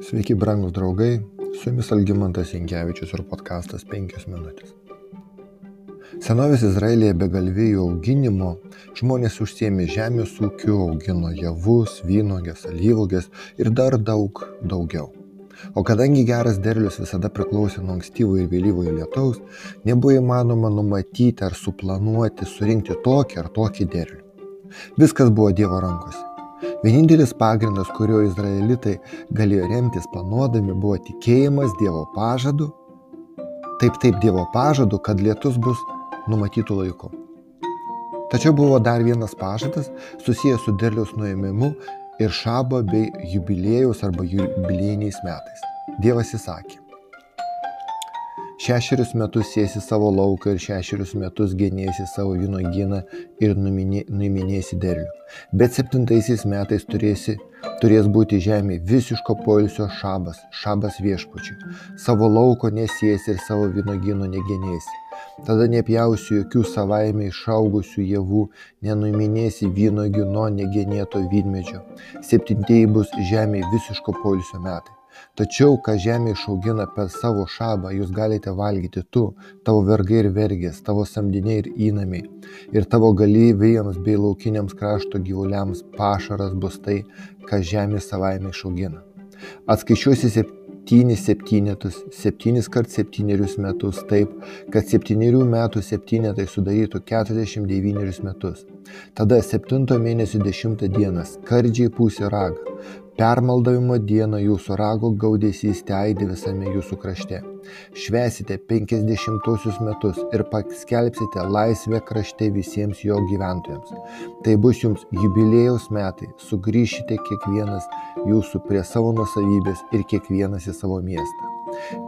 Sveiki, brangūs draugai, su jumis Algymantas Inkevičius ir podkastas 5 minutės. Senovės Izraelėje be galvijų auginimo žmonės užsiemė žemės ūkiu, augino javus, vynogės, alyvogės ir dar daug daugiau. O kadangi geras derlius visada priklausė nuo ankstyvo ir vėlyvojo lietaus, nebuvo įmanoma numatyti ar suplanuoti surinkti tokį ar tokį derlių. Viskas buvo Dievo rankose. Vienintelis pagrindas, kuriuo izraelitai galėjo remtis planuodami, buvo tikėjimas Dievo pažadu, taip taip Dievo pažadu, kad lietus bus numatytų laiku. Tačiau buvo dar vienas pažadas susijęs su derliaus nuėmimu ir šabo bei jubilėjaus arba jubiliejiniais metais. Dievas įsakė, Šešerius metus sėsi savo lauką ir šešerius metus genėsi savo vynogyną ir nuiminėsi derlių. Bet septintaisiais metais turėsi, turės būti žemė visiško poilsio šabas, šabas viešpačiui. Savo lauko nesiesi ir savo vynogyno negenėsi. Tada nepjausi jokių savaime išaugusių javų, nenuiminėsi vynogių nuo negenėto vynmedžio. Septintieji bus žemė visiško poilsio metai. Tačiau, ką žemė išaugina per savo šabą, jūs galite valgyti tu, tavo vergai ir vergės, tavo samdiniai ir įnamiai. Ir tavo galyvėjams bei laukiniams krašto gyvuliams pašaras bus tai, ką žemė savaime išaugina. Atskaičiuosi septynis septynetus, septynis kart septynerius metus taip, kad septynerių metų septynetai sudarytų 49 metus. Tada septinto mėnesio dešimtą dieną skardžiai pusė ragą Permaldavimo dieną jūsų rago gaudesys teidi visame jūsų krašte. Švesite penkisdešimtuosius metus ir paskelbsite laisvę krašte visiems jo gyventojams. Tai bus jums jubilėjaus metai, sugrįšite kiekvienas jūsų prie savo nusavybės ir kiekvienas į savo miestą.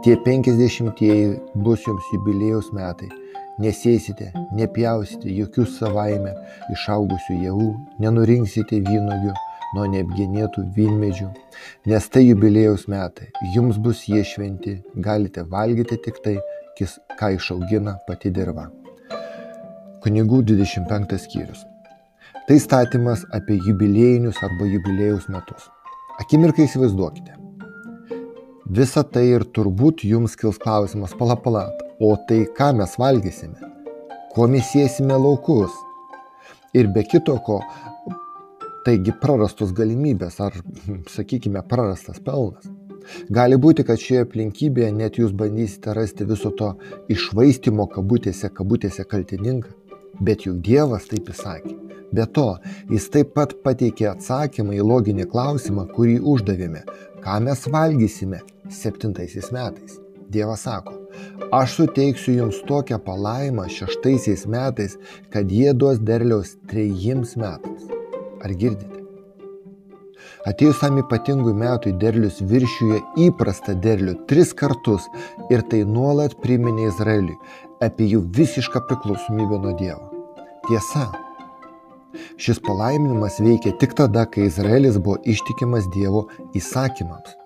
Tie penkisdešimtieji bus jums jubilėjaus metai. Nesėsite, nepjausite jokių savaime išaugusių javų, nenurinksite vynogių nuo neapgenėtų vynmedžių, nes tai jubilėjaus metai, jums bus jie šventi, galite valgyti tik tai, ką išaugina pati dirba. Kunigų 25 skyrius. Tai statymas apie jubiliejinius arba jubilėjaus metus. Akimirkai įsivaizduokite. Visa tai ir turbūt jums kils klausimas, palapalat, o tai ką mes valgysime? Kuo mes sėsime laukus? Ir be kito ko, Taigi prarastos galimybės ar, sakykime, prarastas pelnas. Gali būti, kad šioje aplinkybėje net jūs bandysite rasti viso to išvaistimo kabutėse, kabutėse kaltininką. Bet juk Dievas taip įsakė. Be to, jis taip pat pateikė atsakymą į loginį klausimą, kurį uždavėme. Ką mes valgysime septintaisiais metais? Dievas sako, aš suteiksiu jums tokią palaimą šeštaisiais metais, kad jie duos derliaus trejims metams. Ar girdite? Atėjus tam ypatingui metui derlius viršiuje įprastą derlių tris kartus ir tai nuolat priminė Izraeliui apie jų visišką priklausomybę nuo Dievo. Tiesa, šis palaiminimas veikia tik tada, kai Izraelis buvo ištikimas Dievo įsakymams.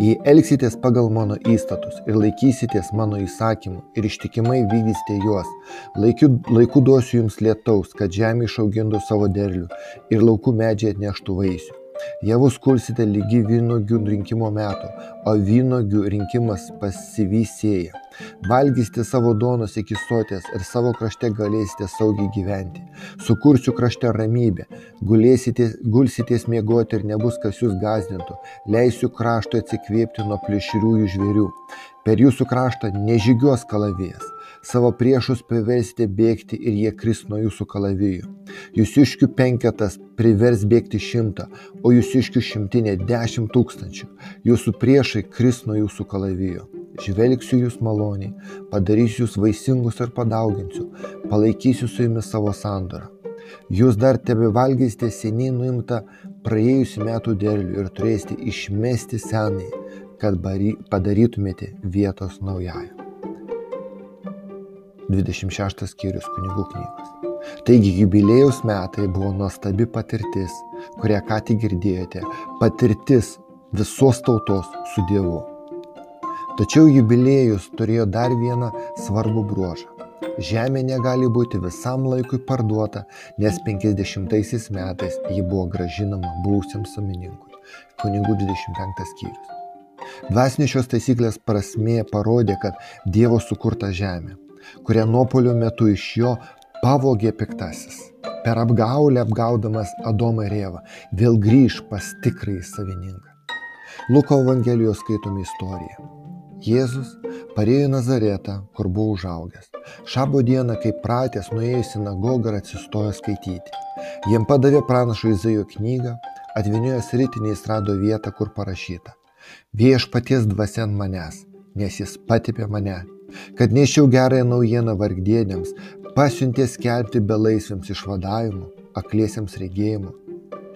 Jei elgsitės pagal mano įstatus ir laikysitės mano įsakymų ir ištikimai vykdysite juos, laiku, laiku duosiu jums lietaus, kad žemė išaugintų savo derlių ir laukų medžiai atneštų vaisių. Javus kursite lygi vynogių rinkimo metu, o vynogių rinkimas pasivysėja. Valgysite savo duonos iki sotės ir savo krašte galėsite saugiai gyventi. Sukursiu krašte ramybę, gulėsite, gulsitės miegoti ir nebus kas jūs gazdintų. Leisiu kraštui atsikvėpti nuo plėšriųjų žvėrių. Per jūsų kraštą nežygios kalavijas savo priešus priversite bėgti ir jie kris nuo jūsų kalavijų. Jūsiškių penketas privers bėgti šimtą, o jūsiškių šimtinė dešimt tūkstančių. Jūsų priešai kris nuo jūsų kalavijų. Žvelgsiu jūs maloniai, padarysiu jūs vaisingus ir padauginsiu, palaikysiu su jumis savo sandorą. Jūs dar tebe valgysite seniai nuimtą praėjusių metų derlių ir turėsite išmesti senai, kad padarytumėte vietos naujai. 26 skyrius kunigų knygos. Taigi jubilėjaus metai buvo nuostabi patirtis, kurią ką tik girdėjote, patirtis visos tautos su Dievu. Tačiau jubiliejus turėjo dar vieną svarbų bruožą. Žemė negali būti visam laikui parduota, nes 50 metais ji buvo gražinama buvusiam savininkui. Kunigų 25 skyrius. Dvasinė šios taisyklės prasmė parodė, kad Dievo sukurta žemė, kurią nuopolio metu iš jo pavogė piktasis, per apgaulę apgaudamas Adomą ir Evą, vėl grįž pas tikrąjį savininką. Luko Evangelijos skaitomi istorija. Jėzus parėjo į Nazaretą, kur buvo užaugęs. Šabo dieną, kaip pratęs, nuėjo į sinagogą ir atsistojo skaityti. Jiem padavė pranašo Izaijo knygą, atvinėjęs rytinį jis rado vietą, kur parašyta. Viešpaties dvasia ant manęs, nes jis patipė mane, kad nešiau gerąją naujieną vargdienėms, pasiuntė skelbti belaisviams išvadavimų, akliesiems regėjimų,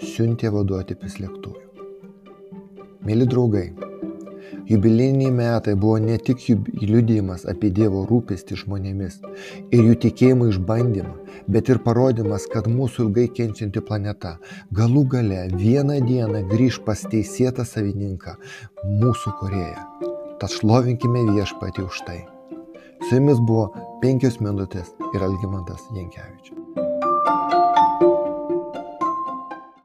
siuntė vaduoti prislėgtųjų. Mėly draugai, jubilėjiniai metai buvo ne tik liudijimas apie Dievo rūpestį žmonėmis ir jų tikėjimo išbandymą, bet ir parodimas, kad mūsų ilgai kenčianti planeta galų gale vieną dieną grįž pas teisėtą savininką mūsų Koreją. Tad šlovinkime viešpatį už tai. Su jumis buvo penkios minutės ir Algymantas Jankievičius.